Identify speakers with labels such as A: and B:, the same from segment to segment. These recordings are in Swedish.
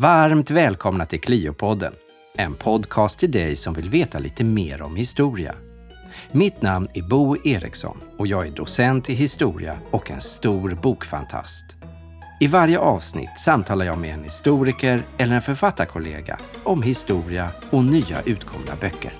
A: Varmt välkomna till Cliopodden, en podcast till dig som vill veta lite mer om historia. Mitt namn är Bo Eriksson och jag är docent i historia och en stor bokfantast. I varje avsnitt samtalar jag med en historiker eller en författarkollega om historia och nya utkomna böcker.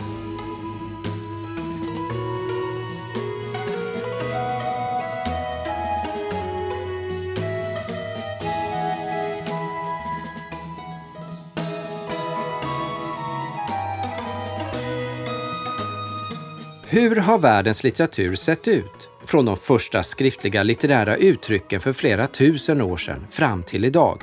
A: Hur har världens litteratur sett ut? Från de första skriftliga litterära uttrycken för flera tusen år sedan fram till idag.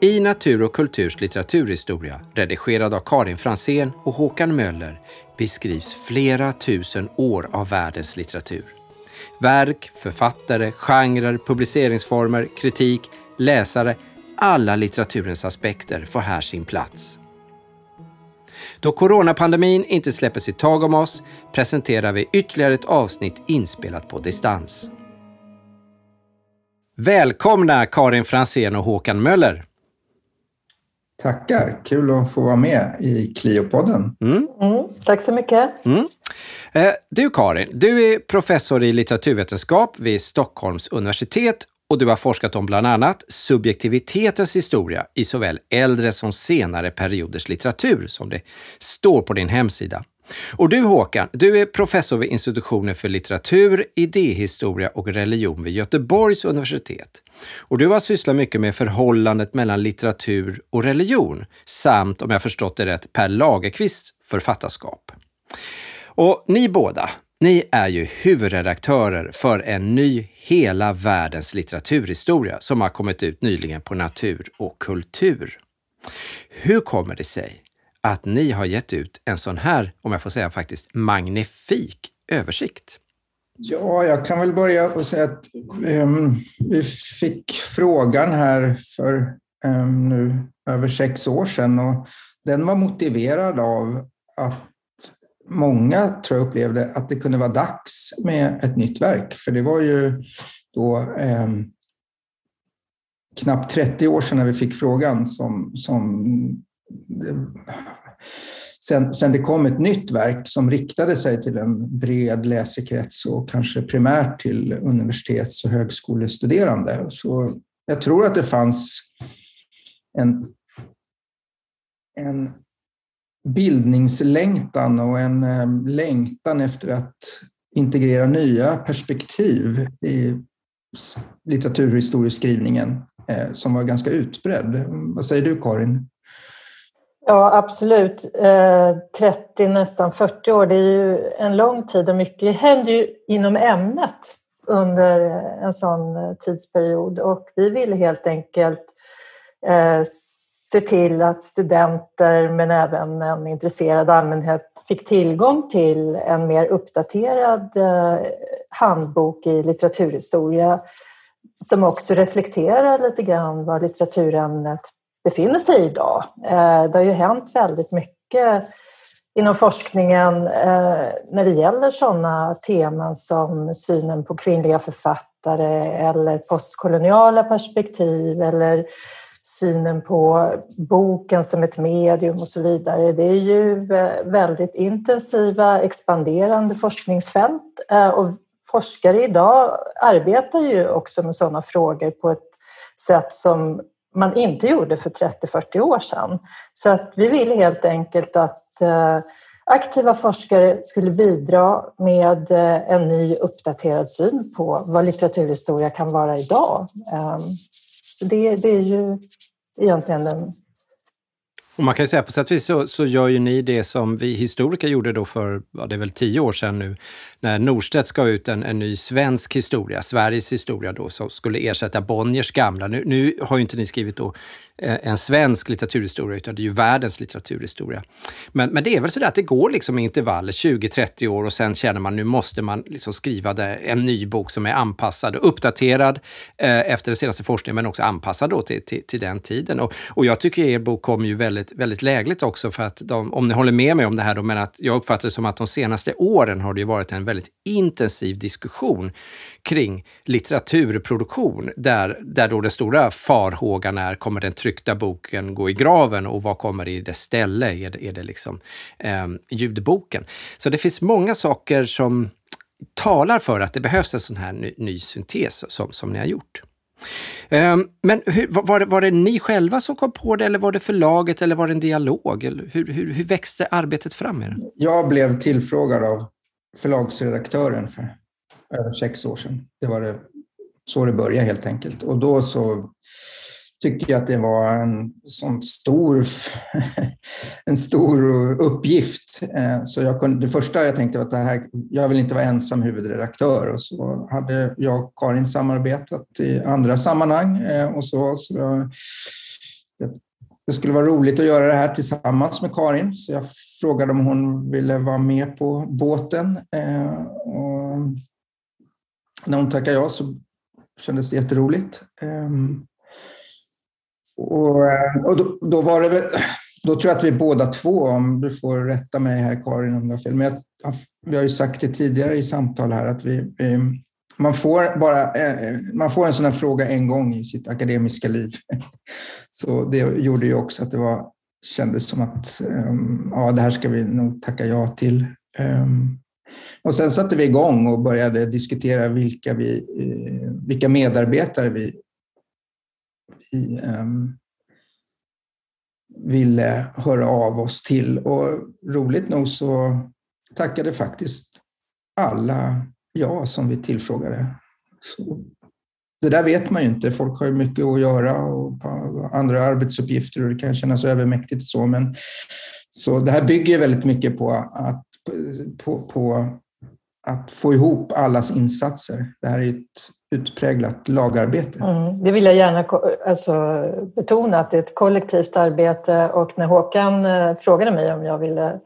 A: I Natur och kulturs litteraturhistoria, redigerad av Karin Fransén och Håkan Möller, beskrivs flera tusen år av världens litteratur. Verk, författare, genrer, publiceringsformer, kritik, läsare, alla litteraturens aspekter får här sin plats. Då coronapandemin inte släpper sitt tag om oss presenterar vi ytterligare ett avsnitt inspelat på distans. Välkomna Karin Fransén och Håkan Möller!
B: Tackar! Kul att få vara med i Cliopodden.
C: Mm. Mm, tack så mycket! Mm.
A: Eh, du Karin, du är professor i litteraturvetenskap vid Stockholms universitet och du har forskat om bland annat subjektivitetens historia i såväl äldre som senare perioders litteratur, som det står på din hemsida. Och du Håkan, du är professor vid institutionen för litteratur, idéhistoria och religion vid Göteborgs universitet. Och du har sysslat mycket med förhållandet mellan litteratur och religion samt, om jag förstått det rätt, Per Lagerkvists författarskap. Och ni båda, ni är ju huvudredaktörer för en ny Hela världens litteraturhistoria som har kommit ut nyligen på Natur och kultur. Hur kommer det sig att ni har gett ut en sån här, om jag får säga faktiskt, magnifik översikt?
B: Ja, jag kan väl börja och säga att um, vi fick frågan här för um, nu över sex år sedan och den var motiverad av att många tror jag upplevde att det kunde vara dags med ett nytt verk. För det var ju då eh, knappt 30 år sedan när vi fick frågan som, som sen, sen det kom ett nytt verk som riktade sig till en bred läsekrets och kanske primärt till universitets och högskolestuderande. Så jag tror att det fanns en, en bildningslängtan och en eh, längtan efter att integrera nya perspektiv i litteraturhistorieskrivningen eh, som var ganska utbredd. Vad säger du Karin?
C: Ja, absolut. Eh, 30, nästan 40 år, det är ju en lång tid och mycket händer ju inom ämnet under en sån tidsperiod och vi ville helt enkelt se till att studenter men även en intresserad allmänhet fick tillgång till en mer uppdaterad eh, handbok i litteraturhistoria som också reflekterar lite grann var litteraturämnet befinner sig idag. Eh, det har ju hänt väldigt mycket inom forskningen eh, när det gäller sådana teman som synen på kvinnliga författare eller postkoloniala perspektiv eller synen på boken som ett medium och så vidare. Det är ju eh, väldigt intensiva, expanderande forskningsfält eh, och forskare idag arbetar ju också med sådana frågor på ett sätt som man inte gjorde för 30-40 år sedan. Så att vi ville helt enkelt att eh, aktiva forskare skulle bidra med en ny uppdaterad syn på vad litteraturhistoria kan vara idag. Ehm, så det, det är ju egentligen den
A: och man kan ju säga på sätt och vis så, så gör ju ni det som vi historiker gjorde då för, ja, det är väl tio år sedan nu, när Norstedt ska ut en, en ny svensk historia, Sveriges historia då, som skulle ersätta Bonniers gamla. Nu, nu har ju inte ni skrivit då eh, en svensk litteraturhistoria, utan det är ju världens litteraturhistoria. Men, men det är väl så att det går liksom i intervaller, 20-30 år och sen känner man nu måste man liksom skriva det, en ny bok som är anpassad och uppdaterad eh, efter den senaste forskningen, men också anpassad då till, till, till den tiden. Och, och jag tycker er bok kom ju väldigt väldigt, väldigt lägligt också för att de, om ni håller med mig om det här då, men att jag uppfattar det som att de senaste åren har det ju varit en väldigt intensiv diskussion kring litteraturproduktion där, där då den stora farhågan är, kommer den tryckta boken gå i graven och vad kommer i dess ställe? Är det, är det liksom eh, ljudboken? Så det finns många saker som talar för att det behövs en sån här ny, ny syntes som, som ni har gjort. Ehm, men hur, var, det, var det ni själva som kom på det eller var det förlaget eller var det en dialog? Hur, hur, hur växte arbetet fram? Er?
B: Jag blev tillfrågad av förlagsredaktören för över sex år sedan. Det var det, så det började helt enkelt. Och då så tyckte jag att det var en sån stor, en stor uppgift. Eh, så jag kunde, det första jag tänkte var att det här, jag vill inte vara ensam huvudredaktör. Och så hade jag och Karin samarbetat i andra sammanhang. Eh, och så, så jag, det skulle vara roligt att göra det här tillsammans med Karin, så jag frågade om hon ville vara med på båten. Eh, och när hon tackade ja så kändes det jätteroligt. Ehm, och, och då, då, var det väl, då tror jag att vi båda två, om du får rätta mig här Karin om jag har fel, men jag, vi har ju sagt det tidigare i samtal här att vi, man får, bara, eh, man får en sån här fråga en gång i sitt akademiska liv. Så det gjorde ju också att det var, kändes som att ehm, ja, det här ska vi nog tacka ja till. Ehm, och sen satte vi igång och började diskutera vilka, vi, eh, vilka medarbetare vi vi ehm, ville höra av oss till. Och roligt nog så tackade faktiskt alla ja som vi tillfrågade. Så det där vet man ju inte. Folk har ju mycket att göra och andra arbetsuppgifter och det kan kännas övermäktigt och så. Men, så det här bygger väldigt mycket på att, på, på att få ihop allas insatser. Det här är ett utpräglat lagarbete.
C: Mm, det vill jag gärna alltså, betona, att det är ett kollektivt arbete och när Håkan eh, frågade mig om jag ville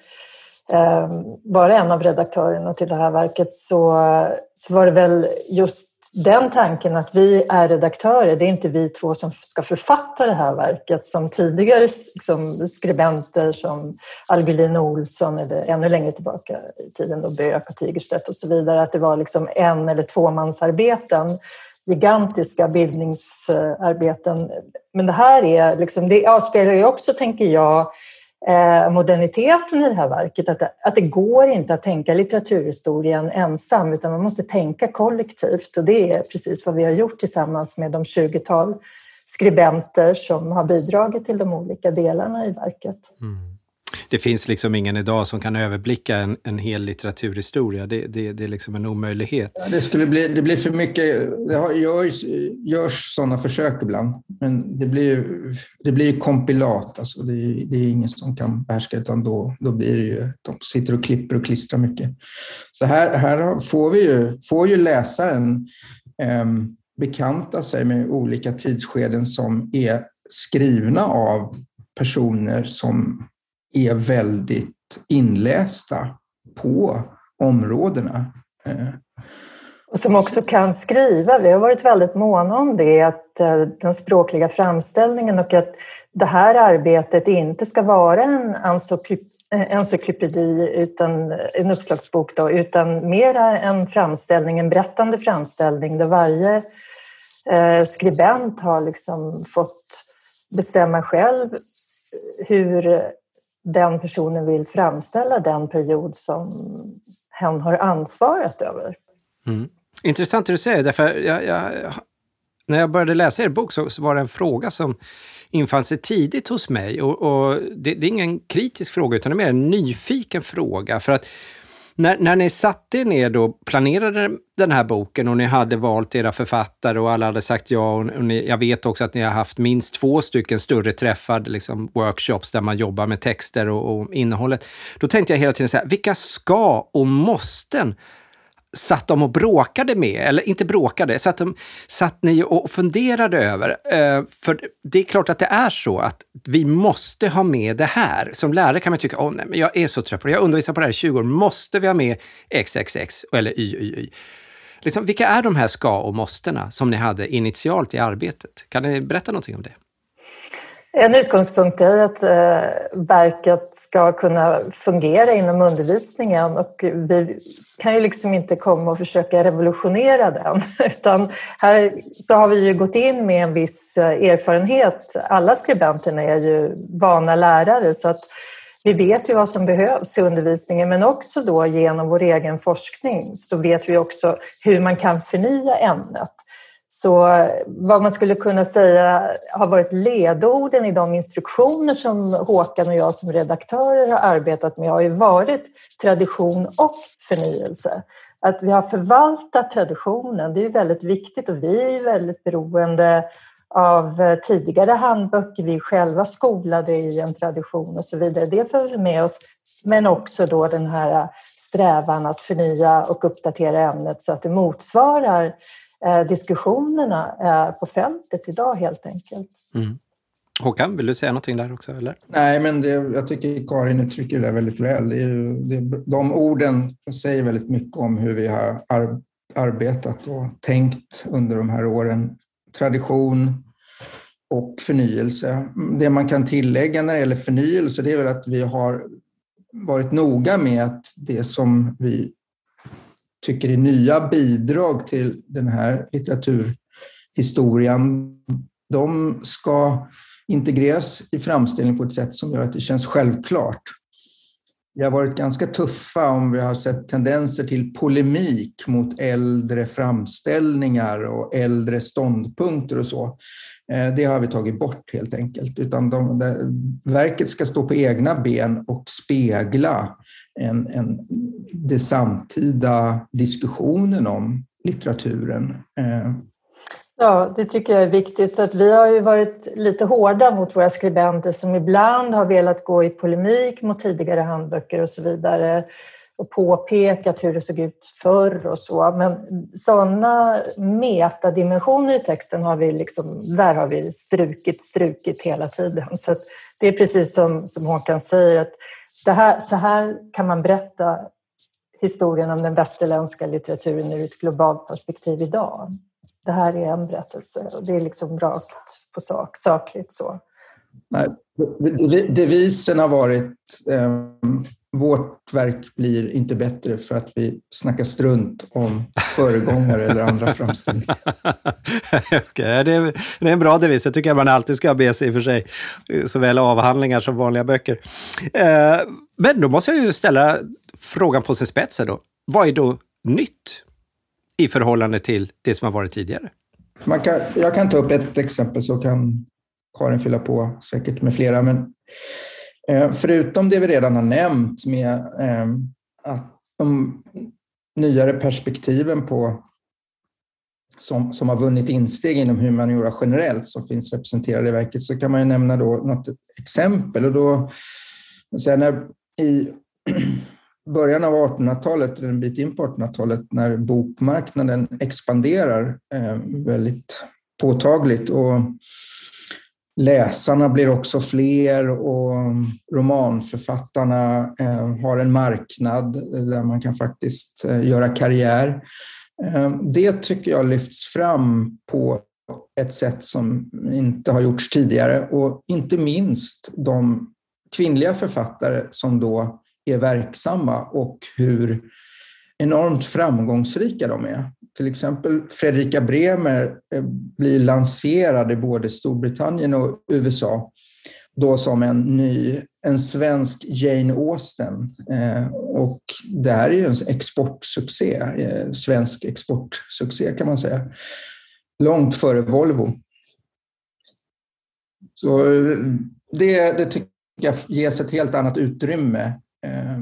C: eh, vara en av redaktörerna till det här verket så, eh, så var det väl just den tanken att vi är redaktörer, det är inte vi två som ska författa det här verket som tidigare liksom, skribenter som Algulin Olsson eller ännu längre tillbaka i tiden då Böök och Tigerstedt och så vidare, att det var liksom en eller tvåmansarbeten, gigantiska bildningsarbeten. Men det här är liksom, det avspeglar ju också, tänker jag, Eh, moderniteten i det här verket. Att det, att det går inte att tänka litteraturhistorien ensam utan man måste tänka kollektivt och det är precis vad vi har gjort tillsammans med de 20-tal skribenter som har bidragit till de olika delarna i verket. Mm
A: det finns liksom ingen idag som kan överblicka en, en hel litteraturhistoria. Det, det, det är liksom en omöjlighet.
B: Ja, det, skulle bli, det blir för mycket. Det görs, görs sådana försök ibland, men det blir, det blir kompilat. Alltså det, det är ingen som kan behärska, utan då, då blir det ju, de sitter och klipper och klistrar mycket. Så här, här får, vi ju, får ju läsaren eh, bekanta sig med olika tidsskeden som är skrivna av personer som är väldigt inlästa på områdena. Eh,
C: och som också kan skriva. Vi har varit väldigt måna om det, att eh, den språkliga framställningen och att det här arbetet inte ska vara en eh, encyklopedi, utan en uppslagsbok, då, utan mera en framställning, en berättande framställning där varje skribent har liksom fått bestämma själv hur den personen vill framställa den period som hen har ansvaret över.
A: Mm. Intressant det du säger, därför jag, jag, när jag började läsa er bok så, så, var det en fråga som infann sig tidigt hos mig. Och, och det, det, är ingen kritisk fråga, utan det är mer en nyfiken fråga. För att när, när ni satte er ner då, planerade den här boken och ni hade valt era författare och alla hade sagt ja. Och, och ni, jag vet också att ni har haft minst två stycken större träffar, liksom workshops där man jobbar med texter och, och innehållet. Då tänkte jag hela tiden så här, vilka ska och måsten satt de och bråkade med, eller inte bråkade, satt, de, satt ni och funderade över. Eh, för det är klart att det är så att vi måste ha med det här. Som lärare kan man tycka, åh nej, men jag är så trött på det, jag har undervisat på det här i 20 år, måste vi ha med XXX eller YYY? Liksom, vilka är de här ska och måstena som ni hade initialt i arbetet? Kan ni berätta någonting om det?
C: En utgångspunkt är att eh, verket ska kunna fungera inom undervisningen och vi kan ju liksom inte komma och försöka revolutionera den utan här så har vi ju gått in med en viss eh, erfarenhet. Alla skribenterna är ju vana lärare så att vi vet ju vad som behövs i undervisningen men också då genom vår egen forskning så vet vi också hur man kan förnya ämnet. Så vad man skulle kunna säga har varit ledorden i de instruktioner som Håkan och jag som redaktörer har arbetat med har ju varit tradition och förnyelse. Att vi har förvaltat traditionen, det är väldigt viktigt och vi är väldigt beroende av tidigare handböcker, vi är själva skolade i en tradition och så vidare. Det för vi med oss. Men också då den här strävan att förnya och uppdatera ämnet så att det motsvarar diskussionerna eh, på fältet idag helt enkelt. Mm.
A: Håkan, vill du säga någonting där också? Eller?
B: Nej, men det, jag tycker Karin uttrycker det väldigt väl. Det är, det, de orden säger väldigt mycket om hur vi har ar, arbetat och tänkt under de här åren. Tradition och förnyelse. Det man kan tillägga när det gäller förnyelse det är väl att vi har varit noga med att det som vi tycker är nya bidrag till den här litteraturhistorien, de ska integreras i framställningen på ett sätt som gör att det känns självklart. Vi har varit ganska tuffa om vi har sett tendenser till polemik mot äldre framställningar och äldre ståndpunkter och så. Eh, det har vi tagit bort helt enkelt, utan de, verket ska stå på egna ben och spegla en, en, den samtida diskussionen om litteraturen. Eh,
C: ja, det tycker jag är viktigt. Så att vi har ju varit lite hårda mot våra skribenter som ibland har velat gå i polemik mot tidigare handböcker och så vidare och påpekat hur det såg ut förr och så. Men sådana metadimensioner i texten har vi liksom, där har vi strukit, strukit hela tiden. Så det är precis som, som Håkan säger, att det här, så här kan man berätta historien om den västerländska litteraturen ur ett globalt perspektiv idag. Det här är en berättelse och det är liksom rakt på sak, sakligt så.
B: Nej, devisen har varit eh, vårt verk blir inte bättre för att vi snackar strunt om föregångare eller andra framställningar.
A: okay, det, är, det är en bra devis. Jag tycker man alltid ska ha med sig i för sig, såväl avhandlingar som vanliga böcker. Eh, men då måste jag ju ställa frågan på sin spets då. Vad är då nytt i förhållande till det som har varit tidigare?
B: Man kan, jag kan ta upp ett exempel så kan Karin fylla på säkert med flera. Men Eh, Eh, förutom det vi redan har nämnt med eh, att de nyare perspektiven på som, som har vunnit insteg inom humaniora generellt som finns representerade i verket så kan man ju nämna då något exempel. Och då, så när, I början av 1800-talet, eller en bit in på 1800-talet, när bokmarknaden expanderar eh, väldigt påtagligt och läsarna blir också fler och romanförfattarna eh, har en marknad där man kan faktiskt eh, göra karriär. Eh, det tycker jag lyfts fram på ett sätt som inte har gjorts tidigare och inte minst de kvinnliga författare som då är verksamma och hur enormt framgångsrika de är. Till exempel Fredrika Bremer eh, blir lanserad i både Storbritannien och USA då som en ny, en svensk Jane Austen. Eh, och det här är ju en exportsuccé, eh, svensk exportsuccé kan man säga. Långt före Volvo. Så eh, det, det tycker jag ges ett helt annat utrymme eh,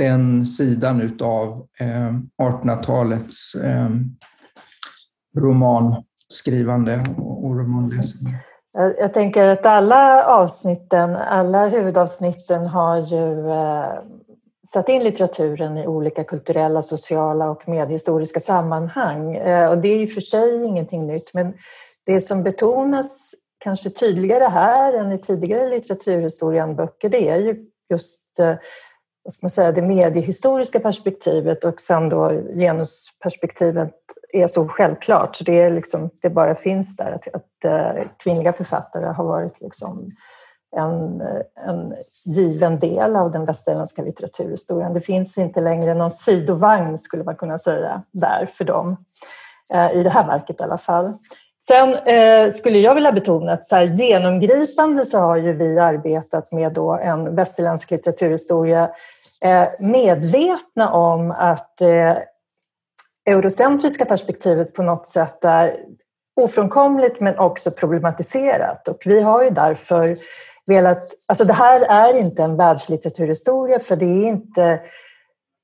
B: den sidan utav eh, 1800-talets eh, romanskrivande och romanläsande.
C: Jag tänker att alla avsnitten, alla huvudavsnitten har ju eh, satt in litteraturen i olika kulturella, sociala och medhistoriska sammanhang. Eh, och det är i och för sig ingenting nytt, men det som betonas kanske tydligare här än i tidigare litteraturhistorienböcker, det är ju just eh, vad ska man säga, det mediehistoriska perspektivet och sen då genusperspektivet är så självklart. Så det, är liksom, det bara finns där, att, att eh, kvinnliga författare har varit liksom en, en given del av den västerländska litteraturhistorien. Det finns inte längre någon sidovagn, skulle man kunna säga, där för dem. Eh, I det här verket i alla fall. Sen eh, skulle jag vilja betona att så här, genomgripande så har ju vi arbetat med då en västerländsk litteraturhistoria eh, medvetna om att eh, eurocentriska perspektivet på något sätt är ofrånkomligt men också problematiserat. Och vi har ju därför velat... Alltså det här är inte en världslitteraturhistoria för det är inte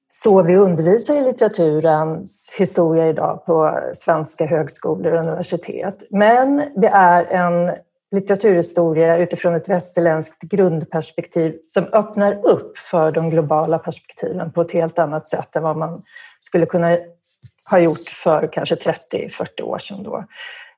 C: så vi undervisar i litteraturens historia idag på svenska högskolor och universitet. Men det är en litteraturhistoria utifrån ett västerländskt grundperspektiv som öppnar upp för de globala perspektiven på ett helt annat sätt än vad man skulle kunna ha gjort för kanske 30-40 år sedan. Då.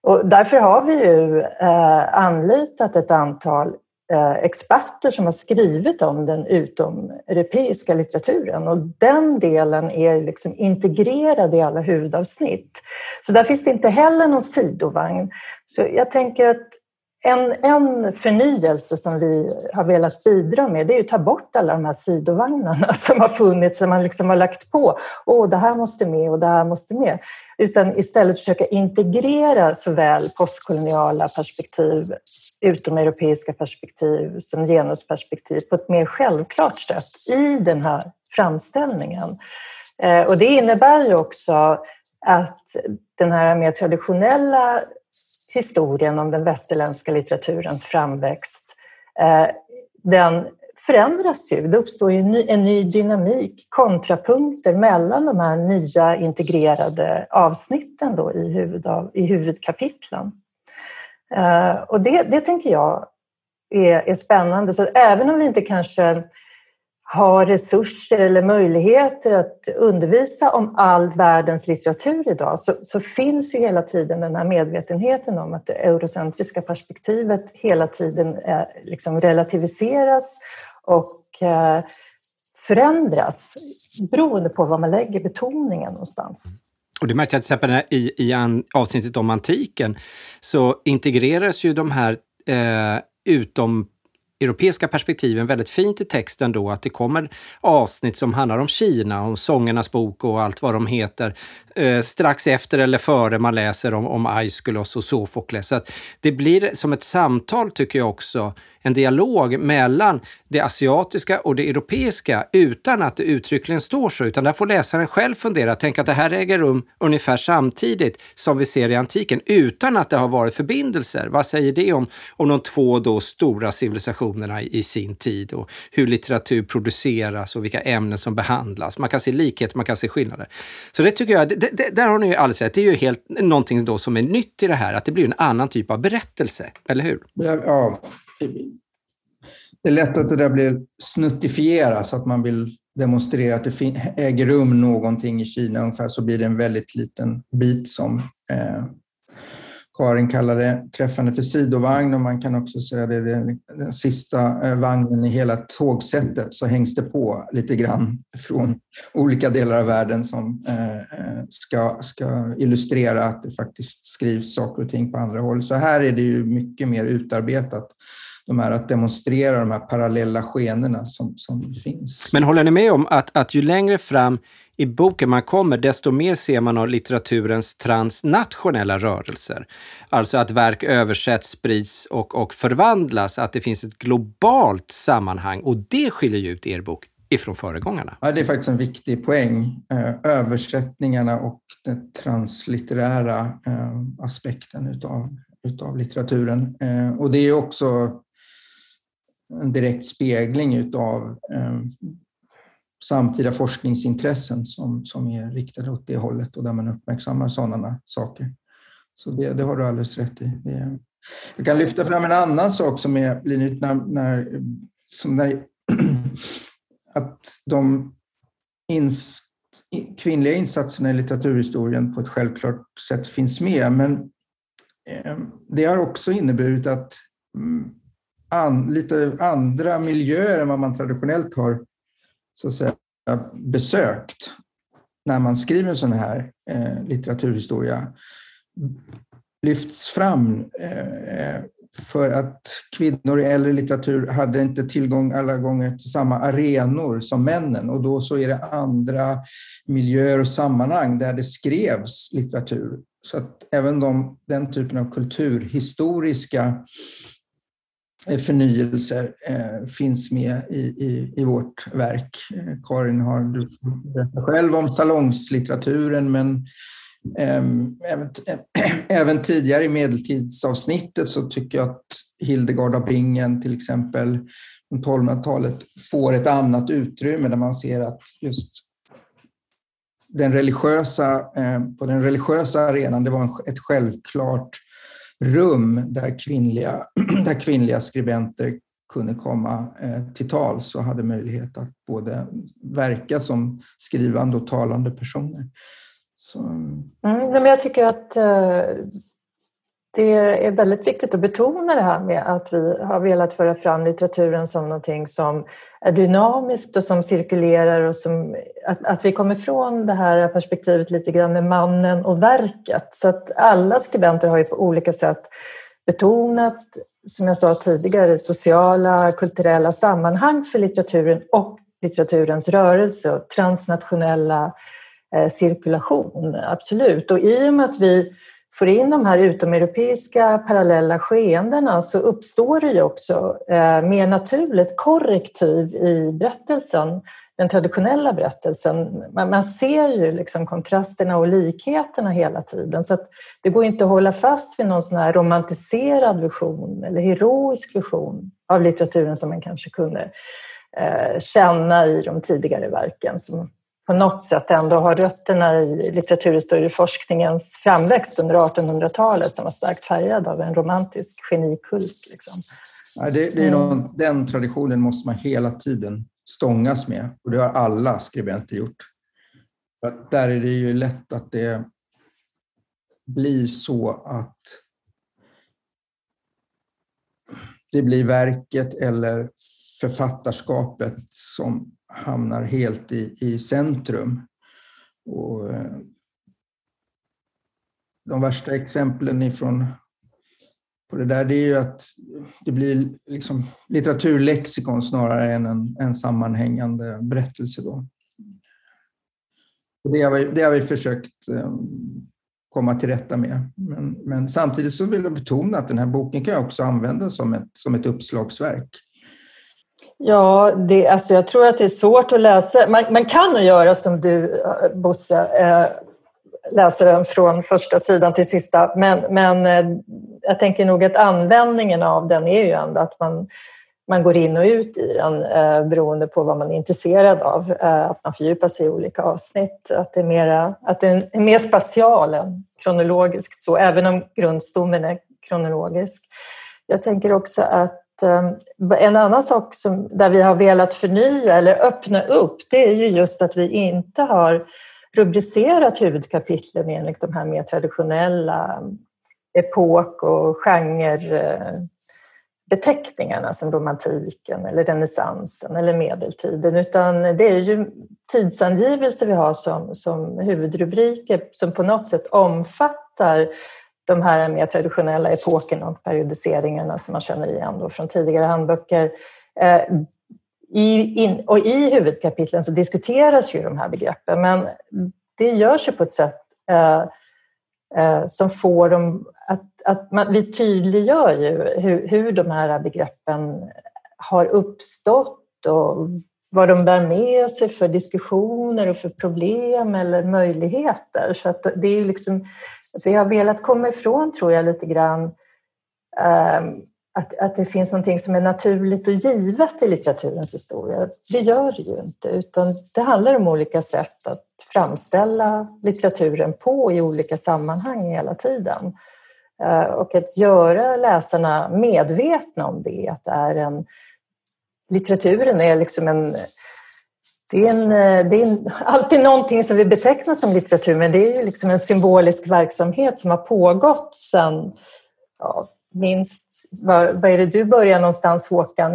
C: Och därför har vi ju eh, anlitat ett antal Eh, experter som har skrivit om den utomeuropeiska litteraturen och den delen är liksom integrerad i alla huvudavsnitt. Så där finns det inte heller någon sidovagn. Så jag tänker att en, en förnyelse som vi har velat bidra med det är att ta bort alla de här sidovagnarna som har funnits, som man liksom har lagt på. Åh, det här måste med och det här måste med. Utan istället försöka integrera såväl postkoloniala perspektiv utomeuropeiska perspektiv som genusperspektiv på ett mer självklart sätt i den här framställningen. Eh, och det innebär ju också att den här mer traditionella historien om den västerländska litteraturens framväxt, eh, den förändras ju. Det uppstår ju en ny dynamik, kontrapunkter mellan de här nya integrerade avsnitten då i, huvudav, i huvudkapitlen. Eh, och det, det tänker jag är, är spännande. Så även om vi inte kanske har resurser eller möjligheter att undervisa om all världens litteratur idag så, så, finns ju hela tiden den här medvetenheten om att det eurocentriska perspektivet hela tiden är, liksom relativiseras och eh, förändras beroende på var man lägger betoningen någonstans.
A: Och det märkte jag till exempel i, i an, avsnittet om antiken, så integreras ju de här eh, utom europeiska perspektiven väldigt fint i texten då, att det kommer avsnitt som handlar om Kina, om Sångernas bok och allt vad de heter, eh, strax efter eller före man läser om, om Aeschylus och Sofokles. Så det blir som ett samtal, tycker jag också, en dialog mellan det asiatiska och det europeiska utan att det uttryckligen står så, utan där får läsaren själv fundera, tänk att det här äger rum ungefär samtidigt som vi ser i antiken, utan att det har varit förbindelser. Vad säger det om, om de två då stora civilisationerna i, i sin tid och hur litteratur produceras och vilka ämnen som behandlas? Man kan se likheter, man kan se skillnader. Så det tycker jag, det, det, där har ni ju alldeles rätt. Det är ju helt någonting då som är nytt i det här, att det blir en annan typ av berättelse, eller hur?
B: Ja, det är lätt att det där blir snuttifierat så att man vill demonstrera att det äger rum någonting i Kina ungefär så blir det en väldigt liten bit som eh, Karin kallar det träffande för sidovagn och man kan också säga det, är den sista eh, vagnen i hela tågsättet så hängs det på lite grann från olika delar av världen som eh, eh, ska, ska illustrera att det faktiskt skrivs saker och ting på andra håll. Så här är det ju mycket mer utarbetat de här, att demonstrera de här parallella skenorna som, som finns.
A: Men håller ni med om att, att ju längre fram i boken man kommer, desto mer ser man av litteraturens transnationella rörelser. Alltså att verk översätts, sprids och, och förvandlas, att det finns ett globalt sammanhang och det skiljer ju ut er bok ifrån föregångarna.
B: Ja, det är faktiskt en viktig poäng. Eh, översättningarna och den translitterära eh, aspekten utav, utav litteraturen. Eh, och det är också en direkt spegling utav samtida forskningsintressen som, som är riktade åt det hållet och där man uppmärksammar sådana saker. Så det, det har du alldeles rätt i. Det, jag kan lyfta fram en annan sak som är, blir nytt när, när, som när att de ins, kvinnliga insatserna i litteraturhistorien på ett självklart sätt finns med. Men eh, det har också inneburit att mm, an, lite andra miljöer än vad man traditionellt har så att säga, besökt när man skriver en sån här eh, litteraturhistoria lyfts fram eh, för att kvinnor i äldre litteratur hade inte tillgång alla gånger till samma arenor som männen och då så är det andra miljöer och sammanhang där det skrevs litteratur. Så att även de, den typen av kulturhistoriska Eh, förnyelser eh, finns med i, i, i vårt verk. Eh, Karin har du berättat själv om salongslitteraturen men ehm, eh, även, även tidigare i medeltidsavsnittet så tycker jag att Hildegard av Bingen till exempel, från 1200-talet, får ett annat utrymme där man ser att just den religiösa, eh, på den religiösa arenan, det var ett självklart rum där kvinnliga, där kvinnliga skribenter kunde komma eh, till tals och hade möjlighet att både verka som skrivande och talande personer.
C: Så... Mm, mm men jag tycker att eh, det är väldigt viktigt att betona det här med att vi har velat föra fram litteraturen som någonting som är dynamiskt och som cirkulerar och som, att, att vi kommer ifrån det här perspektivet lite grann med mannen och verket. Så att alla skribenter har ju på olika sätt betonat, som jag sa tidigare, sociala, kulturella sammanhang för litteraturen och litteraturens rörelse och transnationella Eh, cirkulation, absolut. Och i och med att vi får in de här utomeuropeiska parallella skeendena så uppstår det ju också eh, mer naturligt korrektiv i berättelsen, den traditionella berättelsen. Man, ser ju liksom kontrasterna och likheterna hela tiden så att det går inte att hålla fast vid någon sån här romantiserad vision eller heroisk vision av litteraturen som man kanske kunde eh, känna i de tidigare verken som på något sätt ändå har rötterna i litteraturhistorieforskningens framväxt under 1800-talet som var starkt färgad av en romantisk genikult. Liksom.
B: Ja, det, det är någon, mm. den traditionen måste man hela tiden stångas med och det har alla skribenter gjort. För där är det ju lätt att det blir så att det blir verket eller författarskapet som hamnar helt i, i centrum. Och eh, de värsta exemplen ifrån på det där det är ju att det blir liksom litteraturlexikon snarare än en, en sammanhängande berättelse. Då. Och det, har vi, det har vi försökt eh, komma till rätta med. Men, men, samtidigt så vill jag betona att den här boken kan också användas som ett, som ett uppslagsverk.
C: Ja, det, alltså jag tror att det är svårt att läsa. Man, man kan nog göra som du, eh, Bosse, eh, läsa den från första sidan till sista. Men, men eh, jag tänker nog att användningen av den är ju ändå att man, man går in och ut i den eh, beroende på vad man är intresserad av. Eh, att man fördjupar sig i olika avsnitt. Att det är, mera, att det är mer spatial än kronologiskt, så, även om grundstommen är kronologisk. Jag tänker också att Eh, en annan sak som, där vi har velat förnya eller öppna upp det är ju just att vi inte har rubricerat huvudkapitlen enligt de här mer traditionella eh, epok och genrebeteckningarna eh, som romantiken eller renässansen eller medeltiden utan det är ju tidsangivelser vi har som, som huvudrubriker som på något sätt omfattar de här mer traditionella epokerna och periodiseringarna som man känner igen då från tidigare handböcker. Eh, I, in, och I huvudkapitlen så diskuteras ju de här begreppen men det görs ju på ett sätt eh, eh, som får dem att, att man, vi tydliggör ju hur, hur de här begreppen har uppstått och vad de bär med sig för diskussioner och för problem eller möjligheter. Så att det är liksom vi har velat komma ifrån, tror jag, lite grann ehm, att, att det finns någonting som är naturligt och givet i litteraturens historia. Det gör det ju inte, utan det handlar om olika sätt att framställa litteraturen på i olika sammanhang hela tiden. Eh, och att göra läsarna medvetna om det, att det är en... Litteraturen är liksom en det är, en, eh, det är en, alltid någonting som vi betecknar som litteratur men det är ju liksom en symbolisk verksamhet som har pågått sedan ja, minst. Var, var är det du börjar någonstans Håkan?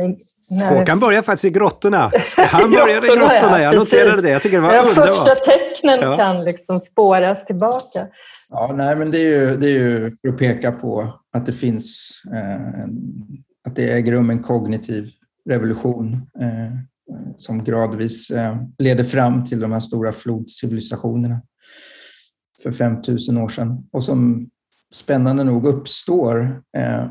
A: När... Håkan började faktiskt i grottorna. Han började i grottorna, jag noterade det. Jag tycker det var
C: De
A: underbart.
C: första tecknen ja. kan liksom spåras tillbaka.
B: Ja, nej, men det är, ju, det är ju för att peka på att det finns, eh, att det äger rum en kognitiv revolution eh, som gradvis eh, leder fram till de här stora flodcivilisationerna för 5000 år sedan och som spännande nog uppstår eh,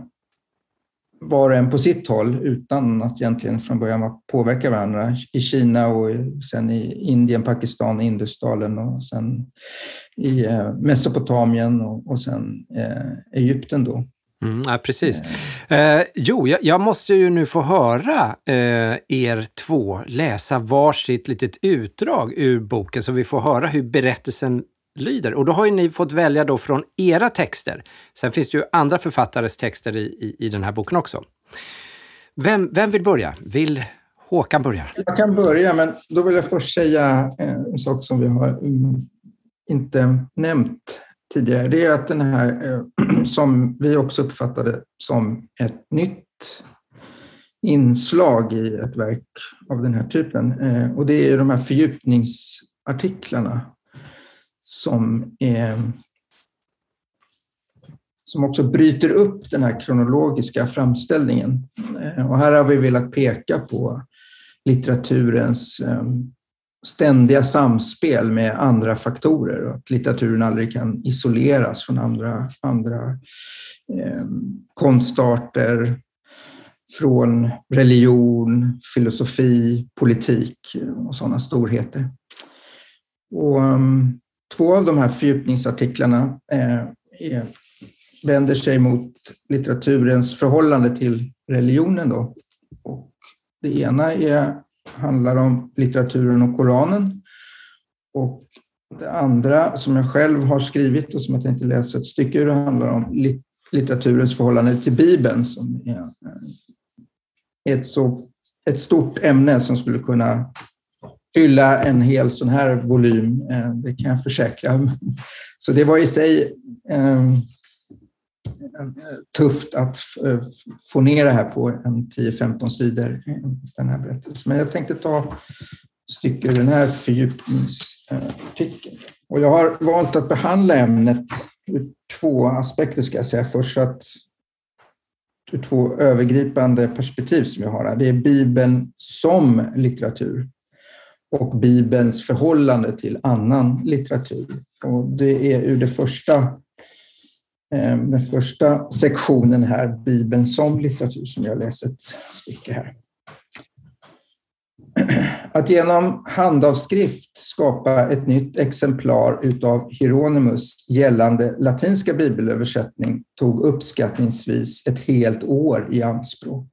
B: var och en på sitt håll utan att egentligen från början påverka varandra. I Kina och sen i Indien, Pakistan, Indusdalen och sen i eh, Mesopotamien och, och sen eh, Egypten då.
A: Mm, ja, precis. Eh, jo, jag, jag, måste ju nu få höra eh, er två läsa varsitt litet utdrag ur boken så vi får höra hur berättelsen lyder. Och då har ju ni fått välja då från era texter. Sen finns det ju andra författares texter i, i, i den här boken också. Vem, vem vill börja? Vill Håkan börja?
B: Jag kan börja, men då vill jag först säga eh, en sak som vi har mm, inte nämnt tidigare. Det är att den här, eh, som vi också uppfattade som ett nytt inslag i ett verk av den här typen. Eh, och det är de här fördjupningsartiklarna som, är, som också bryter upp den här kronologiska framställningen. Eh, och här har vi velat peka på litteraturens ständiga samspel med andra faktorer och att litteraturen aldrig kan isoleras från andra, andra eh, konstarter, från religion, filosofi, politik och sådana storheter. Och, um, Två av de här fördjupningsartiklarna eh, är, vänder sig mot litteraturens förhållande till religionen. Då. Och det ena är, handlar om litteraturen och Koranen. Och det andra, som jag själv har skrivit och som jag tänkte läsa ett stycke ur, handlar om litteraturens förhållande till Bibeln som är eh, ett, så, ett stort ämne som skulle kunna fylla en hel sån här volym, eh, det kan jag försäkra. Så det var i sig ehm, tufft att eh, få ner det här på en 10-15 sidor, den här berättelsen. Men jag tänkte ta stycke ur den här fördjupningsartikeln. Och jag har valt att behandla ämnet ur två aspekter, ska jag säga. Först att ur två övergripande perspektiv som jag har här. Det är Bibeln som litteratur och Bibelns förhållande till annan litteratur. Och det är ur det första, Eh, den första sektionen här, Bibeln som litteratur, som jag läser ett stycke här. Att genom handavskrift skapa ett nytt exemplar utav Hieronymus gällande latinska bibelöversättning tog uppskattningsvis ett helt år i anspråk.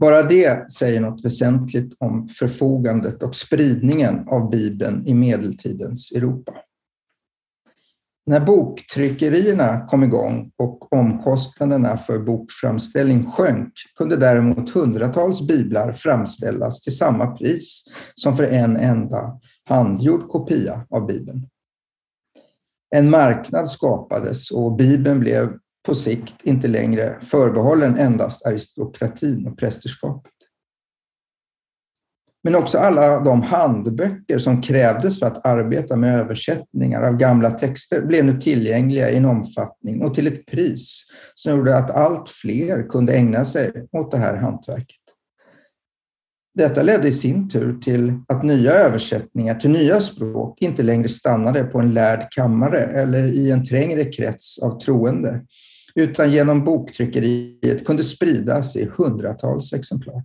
B: Bara det säger något väsentligt om förfogandet och spridningen av Bibeln i medeltidens Europa. När boktryckerierna kom igång och omkostnaderna för bokframställning sjönk kunde däremot hundratals biblar framställas till samma pris som för en enda handgjord kopia av Bibeln. En marknad skapades och Bibeln blev på sikt inte längre förbehållen endast aristokratin och prästerskapet. Men också alla de handböcker som krävdes för att arbeta med översättningar av gamla texter blev nu tillgängliga i en omfattning och till ett pris som gjorde att allt fler kunde ägna sig åt det här hantverket. Detta ledde i sin tur till att nya översättningar till nya språk inte längre stannade på en lärd kammare eller i en trängre krets av troende, utan genom boktryckeriet kunde spridas i hundratals exemplar.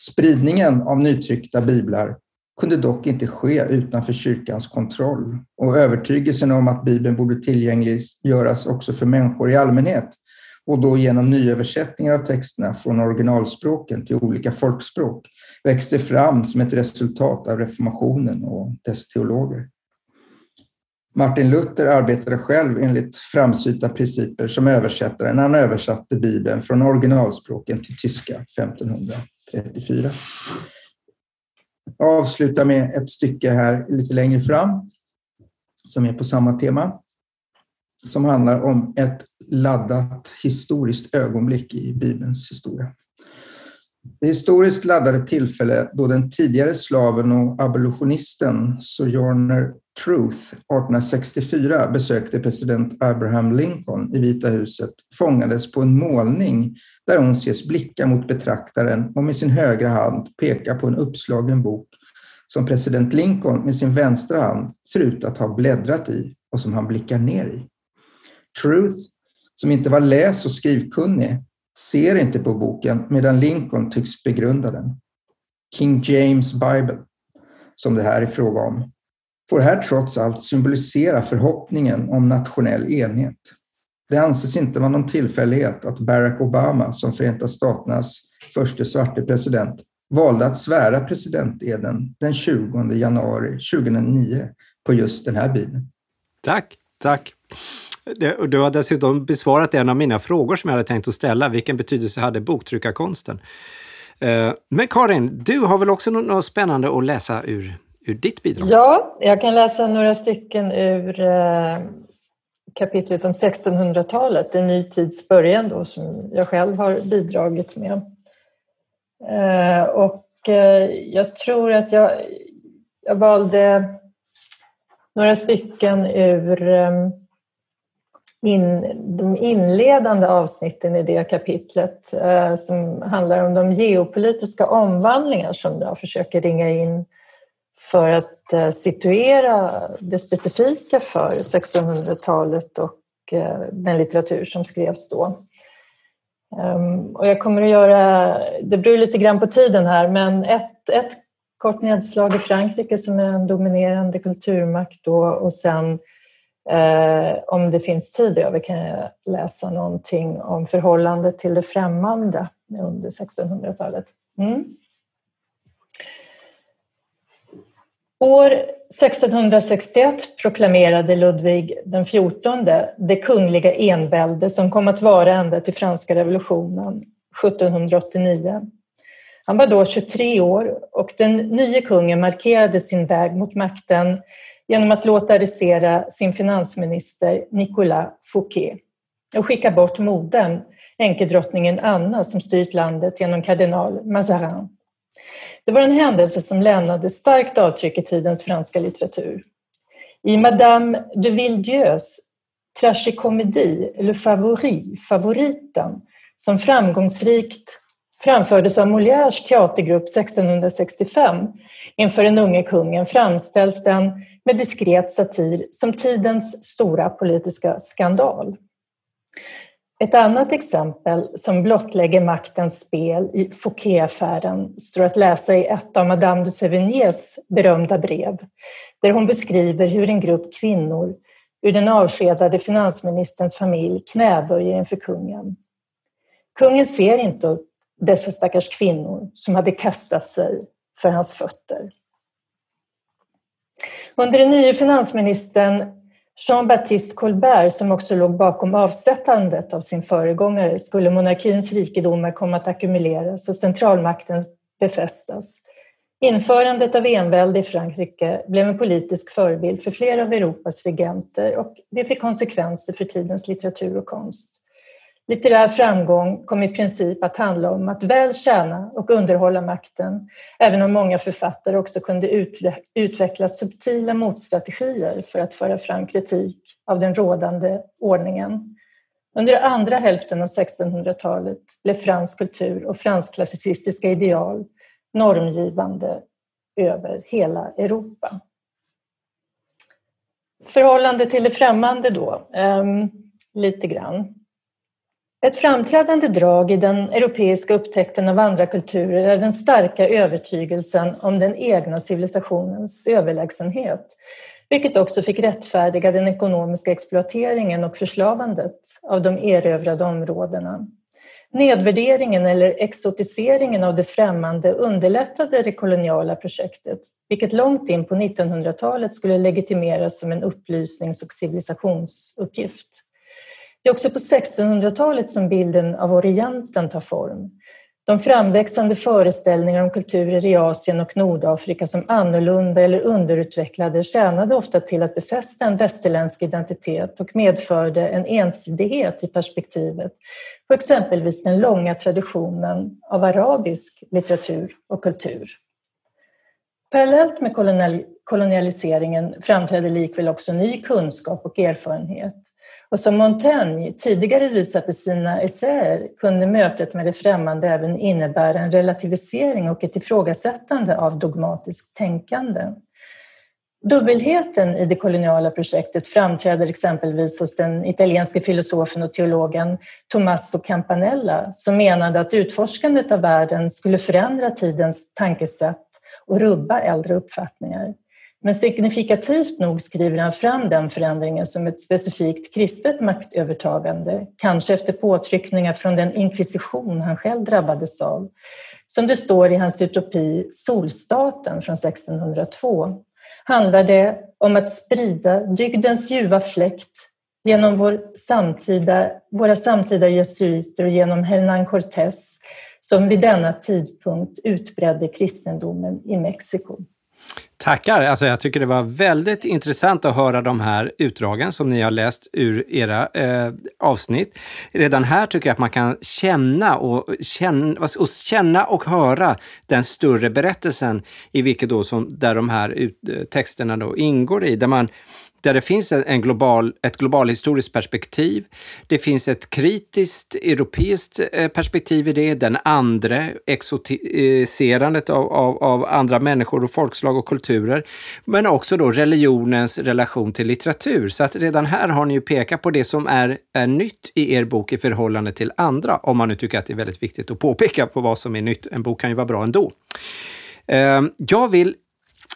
B: Spridningen av nytryckta biblar kunde dock inte ske utanför kyrkans kontroll. Och övertygelsen om att Bibeln borde tillgängliggöras också för människor i allmänhet och då genom nyöversättningar av texterna från originalspråken till olika folkspråk växte fram som ett resultat av reformationen och dess teologer. Martin Luther arbetade själv enligt framsynta principer som översättare när han översatte Bibeln från originalspråken till tyska 34. Jag avslutar med ett stycke här lite längre fram som är på samma tema som handlar om ett laddat historiskt ögonblick i Bibelns historia. Det historiskt laddade tillfälle då den tidigare slaven och abolitionisten Sojourner Truth 1864 besökte president Abraham Lincoln i Vita huset fångades på en målning där hon ses blicka mot betraktaren och med sin högra hand peka på en uppslagen bok som president Lincoln med sin vänstra hand ser ut att ha bläddrat i och som han blickar ner i. Truth, som inte var läs och skrivkunnig, ser inte på boken medan Lincoln tycks begrunda den. King James Bible, som det här är fråga om, får här trots allt symbolisera förhoppningen om nationell enhet. Det anses inte vara någon tillfällighet att Barack Obama som Förenta Staternas första svarte president valde att svära presidenteden den 20 januari 2009 på just den här bibeln.
A: Tack, tack. Du har dessutom besvarat en av mina frågor som jag hade tänkt att ställa. Vilken betydelse hade boktryckarkonsten? Eh, men Karin, du har väl också något spännande att läsa ur, ur ditt bidrag?
C: Ja, jag kan läsa några stycken ur eh, kapitlet om 1600-talet, en ny tids början då, som jag själv har bidragit med. Eh, och eh, jag tror att jag, jag valde några stycken ur eh, in, de inledande avsnitten i det kapitlet eh, som handlar om de geopolitiska omvandlingar som jag försöker ringa in för att eh, situera det specifika för 1600-talet och eh, den litteratur som skrevs då. Ehm, och jag kommer att göra, det beror lite grann på tiden här, men ett, ett kort nedslag i Frankrike som är en dominerande kulturmakt då och sen Eh, om det finns tid över kan jag läsa någonting om förhållandet till det främmande under 1600-talet. Mm. År 1661 proklamerade Ludvig XIV det kungliga envälde som kom att vara ända till franska revolutionen 1789. Han var då 23 år och den nye kungen markerade sin väg mot makten genom att låta arrestera sin finansminister Nicolas Fouquet och skicka bort modern, enkedrottningen Anna, som styrt landet genom kardinal Mazarin. Det var en händelse som lämnade starkt avtryck i tidens franska litteratur. I Madame de Villedieus tragikomedi Le Favori, Favoriten, som framgångsrikt framfördes av Molières teatergrupp 1665 inför den unge kungen framställs den med diskret satir som tidens stora politiska skandal. Ett annat exempel som blottlägger maktens spel i Fouquet-affären står att läsa i ett av Madame de Sévigné's berömda brev, där hon beskriver hur en grupp kvinnor ur den avskedade finansministerns familj knäböjer inför kungen. Kungen ser inte dessa stackars kvinnor som hade kastat sig för hans fötter. Under den nye finansministern Jean-Baptiste Colbert, som också låg bakom avsättandet av sin föregångare, skulle monarkins rikedomar komma att ackumuleras och centralmakten befästas. Införandet av envälde i Frankrike blev en politisk förebild för flera av Europas regenter och det fick konsekvenser för tidens litteratur och konst. Litterär framgång kom i princip att handla om att väl tjäna och underhålla makten, även om många författare också kunde utveckla subtila motstrategier för att föra fram kritik av den rådande ordningen. Under andra hälften av 1600-talet blev fransk kultur och fransk-klassicistiska ideal normgivande över hela Europa. Förhållande till det främmande då, um, lite grann. Ett framträdande drag i den europeiska upptäckten av andra kulturer är den starka övertygelsen om den egna civilisationens överlägsenhet, vilket också fick rättfärdiga den ekonomiska exploateringen och förslavandet av de erövrade områdena. Nedvärderingen eller exotiseringen av det främmande underlättade det koloniala projektet, vilket långt in på 1900-talet skulle legitimeras som en upplysnings och civilisationsuppgift. Det är också på 1600-talet som bilden av Orienten tar form. De framväxande föreställningar om kulturer i Asien och Nordafrika som annorlunda eller underutvecklade tjänade ofta till att befästa en västerländsk identitet och medförde en ensidighet i perspektivet på exempelvis den långa traditionen av arabisk litteratur och kultur. Parallellt med kolonialiseringen framträdde likväl också ny kunskap och erfarenhet. Och som Montaigne tidigare visat i sina essäer kunde mötet med det främmande även innebära en relativisering och ett ifrågasättande av dogmatiskt tänkande. Dubbelheten i det koloniala projektet framträder exempelvis hos den italienske filosofen och teologen Tommaso Campanella som menade att utforskandet av världen skulle förändra tidens tankesätt och rubba äldre uppfattningar. Men signifikativt nog skriver han fram den förändringen som ett specifikt kristet maktövertagande, kanske efter påtryckningar från den inkvisition han själv drabbades av. Som det står i hans utopi Solstaten från 1602 handlar det om att sprida dygdens ljuva fläkt genom vår samtida, våra samtida jesuiter och genom Hernán Cortés som vid denna tidpunkt utbredde kristendomen i Mexiko.
A: Tackar! Alltså jag tycker det var väldigt intressant att höra de här utdragen som ni har läst ur era eh, avsnitt. Redan här tycker jag att man kan känna och, känna och, känna och höra den större berättelsen i vilket då som, där de här ut, eh, texterna då ingår i. Där man där det finns en global, ett globalhistoriskt perspektiv. Det finns ett kritiskt europeiskt eh, perspektiv i det, den andra exotiserandet av, av, av, andra människor och folkslag och kulturer. Men också då religionens relation till litteratur. Så att redan här har ni ju pekat på det som är, är nytt i er bok i förhållande till andra, om man nu tycker att det är väldigt viktigt att påpeka på vad som är nytt. En bok kan ju vara bra ändå. Eh, jag vill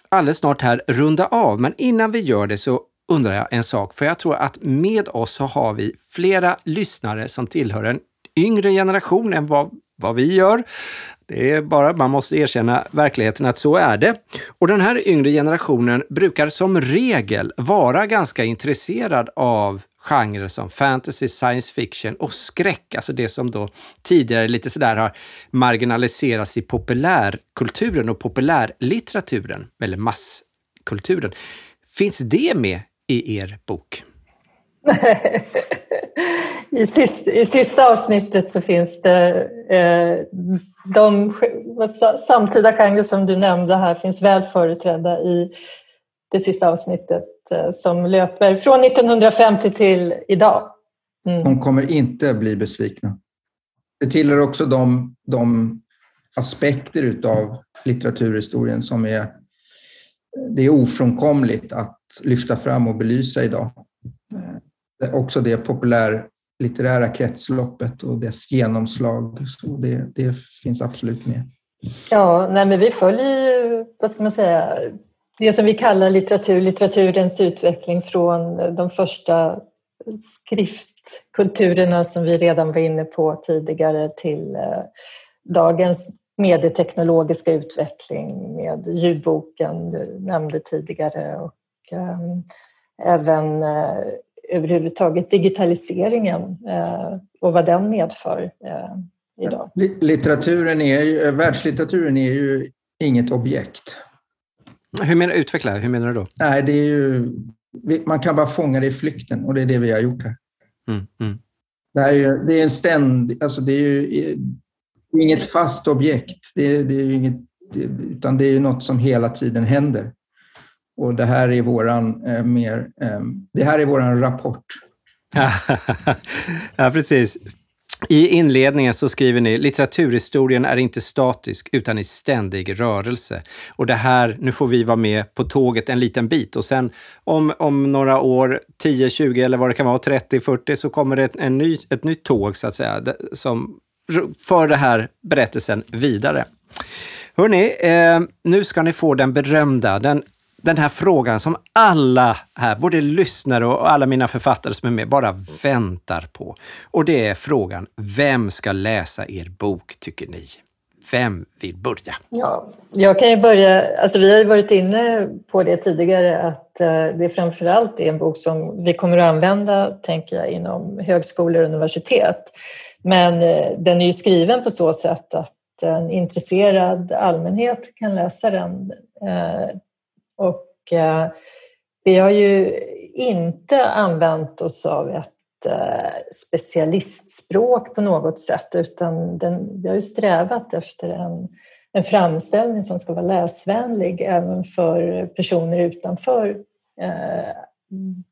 A: alldeles snart här runda av, men innan vi gör det så undrar jag en sak, för jag tror att med oss så har vi flera lyssnare som tillhör en yngre generation än vad, vad vi gör. Det är bara, man måste erkänna verkligheten att så är det. Och den här yngre generationen brukar som regel vara ganska intresserad av genrer som fantasy, science fiction och skräck, alltså det som då tidigare lite sådär har marginaliserats i populärkulturen och populärlitteraturen, eller masskulturen. Finns det med i er bok?
C: I, sista, I sista avsnittet så finns det eh, de samtida genrer som du nämnde här finns väl företrädda i det sista avsnittet eh, som löper från 1950 till idag.
B: Mm. De kommer inte bli besvikna. Det tillhör också de, de aspekter utav litteraturhistorien som är det är ofrånkomligt att lyfta fram och belysa idag. Eh, också det populärlitterära kretsloppet och dess genomslag. Så det, det finns absolut med.
C: Ja, nej, men vi följer vad ska man säga, det som vi kallar litteratur, litteraturens utveckling från de första skriftkulturerna som vi redan var inne på tidigare till eh, dagens medieteknologiska utveckling med ljudboken du nämnde tidigare och även uh, överhuvudtaget digitaliseringen uh, och vad den medför uh, idag.
B: Litteraturen är ju, världslitteraturen är ju inget objekt.
A: Hur menar Utveckla, hur menar du då?
B: Nej, det är ju, man kan bara fånga det i flykten och det är det vi har gjort här. Mm, mm. Det, är ju, det är en ständig, alltså det är ju inget fast objekt. Det, det är inget, utan det är något som hela tiden händer. Och det här är våran eh, mer, eh, det här är våran rapport.
A: ja, precis. I inledningen så skriver ni, litteraturhistorien är inte statisk utan i ständig rörelse. Och det här, nu får vi vara med på tåget en liten bit och sen om, om några år, 10, 20 eller vad det kan vara, 30, 40, så kommer det en ny, ett nytt tåg så att säga, som för den här berättelsen vidare. Hörni, eh, nu ska ni få den berömda, den, den här frågan som alla här, både lyssnare och alla mina författare som är med, bara väntar på. Och det är frågan, vem ska läsa er bok, tycker ni? Vem vill börja?
C: Ja, jag kan ju börja. Alltså vi har ju varit inne på det tidigare att eh, det framförallt är en bok som vi kommer att använda, tänker jag, inom högskolor och universitet. Men eh, den är ju skriven på så sätt att en intresserad allmänhet kan läsa den. Eh, och eh, vi har ju inte använt oss av ett eh, specialistspråk på något sätt utan den, vi har ju strävat efter en, en framställning som ska vara läsvänlig även för personer utanför eh,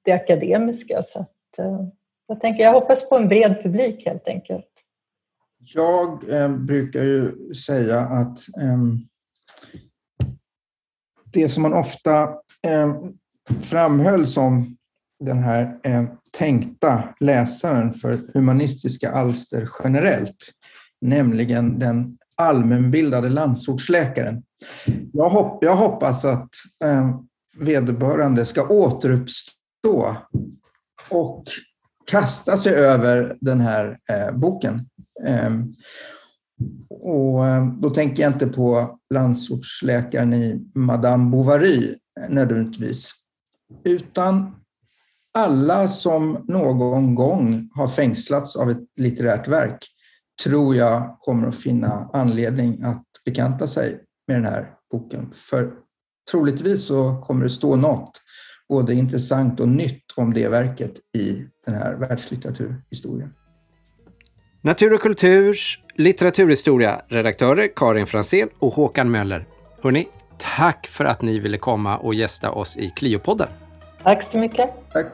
C: det akademiska. Så att, eh, jag, tänker, jag hoppas på en bred publik helt enkelt.
B: Jag eh, brukar ju säga att eh, det som man ofta eh, framhöll som den här eh, tänkta läsaren för humanistiska alster generellt, nämligen den allmänbildade landsortsläkaren. Jag, hopp, jag hoppas att eh, vederbörande ska återuppstå och kasta sig över den här eh, boken. Eh, och eh, då tänker jag inte på landsortsläkaren i Madame Bovary eh, nödvändigtvis, utan alla som någon gång har fängslats av ett litterärt verk tror jag kommer att finna anledning att bekanta sig med den här boken. För troligtvis så kommer det stå något både intressant och nytt om det verket i den här världslitteraturhistorien.
A: Natur och kulturs litteraturhistoria redaktörer Karin Fransén och Håkan Möller. Hörni, tack för att ni ville komma och gästa oss i Cliopodden.
C: Tack så mycket.
B: Tack.